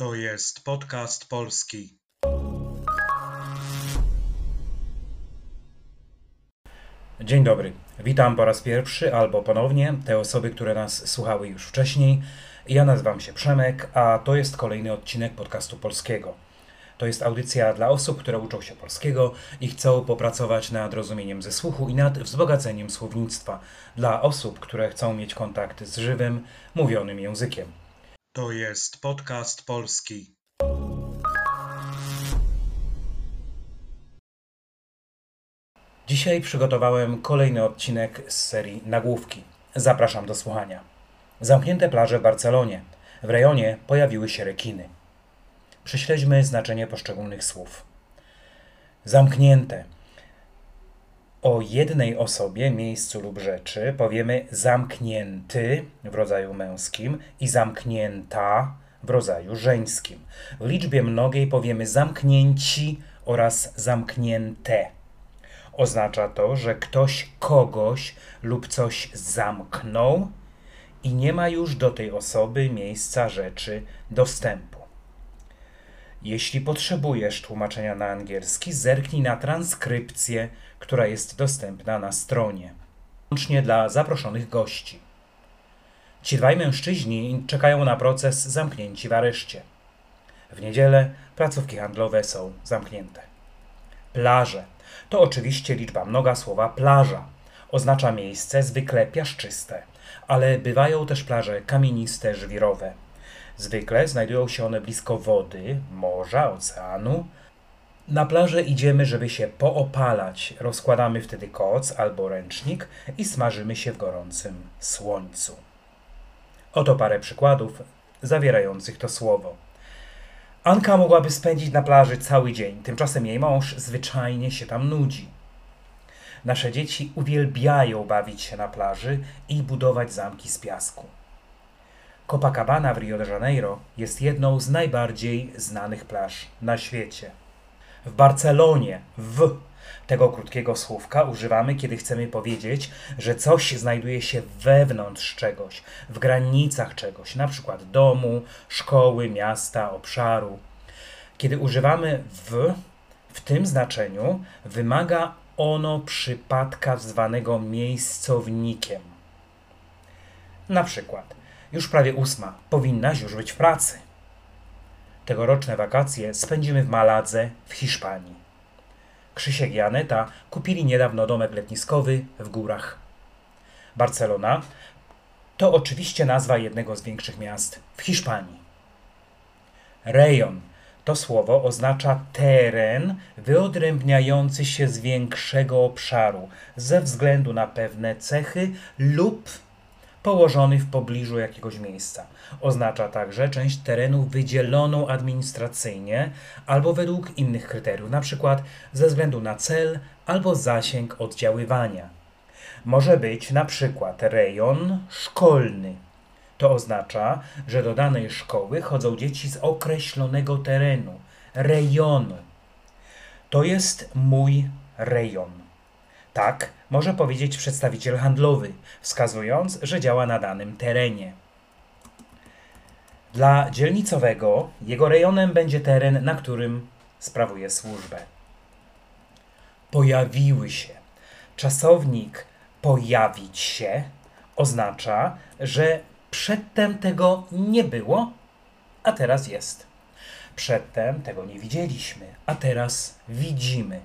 To jest podcast polski. Dzień dobry. Witam po raz pierwszy albo ponownie te osoby, które nas słuchały już wcześniej. Ja nazywam się Przemek, a to jest kolejny odcinek podcastu polskiego. To jest audycja dla osób, które uczą się polskiego i chcą popracować nad rozumieniem ze słuchu i nad wzbogaceniem słownictwa. Dla osób, które chcą mieć kontakt z żywym, mówionym językiem. To jest podcast polski. Dzisiaj przygotowałem kolejny odcinek z serii Nagłówki. Zapraszam do słuchania. Zamknięte plaże w Barcelonie. W rejonie pojawiły się rekiny. Prześledźmy znaczenie poszczególnych słów. Zamknięte. O jednej osobie, miejscu lub rzeczy powiemy zamknięty w rodzaju męskim i zamknięta w rodzaju żeńskim. W liczbie mnogiej powiemy zamknięci oraz zamknięte. Oznacza to, że ktoś kogoś lub coś zamknął i nie ma już do tej osoby, miejsca, rzeczy dostępu. Jeśli potrzebujesz tłumaczenia na angielski, zerknij na transkrypcję, która jest dostępna na stronie. Łącznie dla zaproszonych gości. Ci dwaj mężczyźni czekają na proces zamknięci w areszcie. W niedzielę placówki handlowe są zamknięte. Plaże to oczywiście liczba mnoga słowa plaża. Oznacza miejsce zwykle piaszczyste, ale bywają też plaże kamieniste, żwirowe. Zwykle znajdują się one blisko wody, morza, oceanu. Na plażę idziemy, żeby się poopalać. Rozkładamy wtedy koc albo ręcznik i smażymy się w gorącym słońcu. Oto parę przykładów zawierających to słowo. Anka mogłaby spędzić na plaży cały dzień, tymczasem jej mąż zwyczajnie się tam nudzi. Nasze dzieci uwielbiają bawić się na plaży i budować zamki z piasku. Copacabana w Rio de Janeiro jest jedną z najbardziej znanych plaż na świecie. W Barcelonie w tego krótkiego słówka używamy, kiedy chcemy powiedzieć, że coś znajduje się wewnątrz czegoś, w granicach czegoś, na przykład domu, szkoły, miasta, obszaru. Kiedy używamy w, w tym znaczeniu, wymaga ono przypadka zwanego miejscownikiem. Na przykład, już prawie ósma, powinnaś już być w pracy. Tegoroczne wakacje spędzimy w Maladze w Hiszpanii. Krzysiek i Aneta kupili niedawno domek letniskowy w górach. Barcelona to oczywiście nazwa jednego z większych miast w Hiszpanii. Rejon to słowo oznacza teren wyodrębniający się z większego obszaru ze względu na pewne cechy lub położony w pobliżu jakiegoś miejsca. Oznacza także część terenu wydzieloną administracyjnie albo według innych kryteriów, np. ze względu na cel albo zasięg oddziaływania. Może być przykład rejon szkolny. To oznacza, że do danej szkoły chodzą dzieci z określonego terenu, rejonu. To jest mój rejon. Tak może powiedzieć przedstawiciel handlowy, wskazując, że działa na danym terenie. Dla dzielnicowego jego rejonem będzie teren, na którym sprawuje służbę. Pojawiły się. Czasownik pojawić się oznacza, że przedtem tego nie było, a teraz jest. Przedtem tego nie widzieliśmy, a teraz widzimy.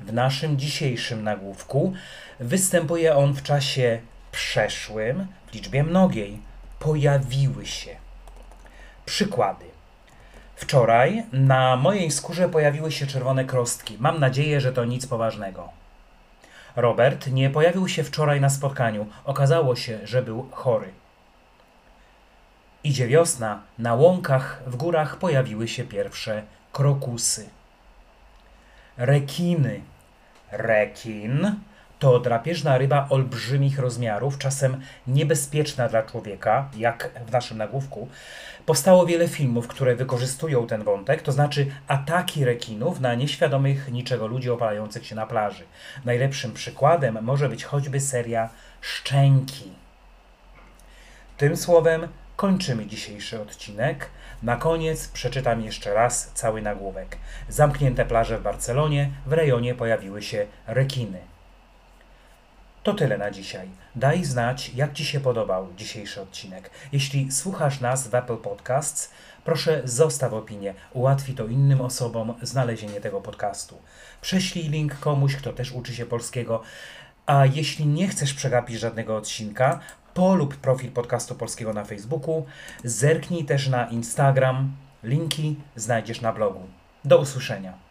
W naszym dzisiejszym nagłówku występuje on w czasie przeszłym w liczbie mnogiej. Pojawiły się. Przykłady. Wczoraj na mojej skórze pojawiły się czerwone krostki. Mam nadzieję, że to nic poważnego. Robert nie pojawił się wczoraj na spotkaniu. Okazało się, że był chory. Idzie wiosna, na łąkach w górach pojawiły się pierwsze krokusy. Rekiny. Rekin to drapieżna ryba olbrzymich rozmiarów, czasem niebezpieczna dla człowieka, jak w naszym nagłówku. Powstało wiele filmów, które wykorzystują ten wątek, to znaczy ataki rekinów na nieświadomych niczego ludzi opalających się na plaży. Najlepszym przykładem może być choćby seria Szczęki. Tym słowem kończymy dzisiejszy odcinek. Na koniec przeczytam jeszcze raz cały nagłówek. Zamknięte plaże w Barcelonie, w rejonie pojawiły się rekiny. To tyle na dzisiaj. Daj znać, jak Ci się podobał dzisiejszy odcinek. Jeśli słuchasz nas w Apple Podcasts, proszę zostaw opinię. Ułatwi to innym osobom znalezienie tego podcastu. Prześlij link komuś, kto też uczy się polskiego. A jeśli nie chcesz przegapić żadnego odcinka, polub profil podcastu polskiego na Facebooku, zerknij też na Instagram. Linki znajdziesz na blogu. Do usłyszenia.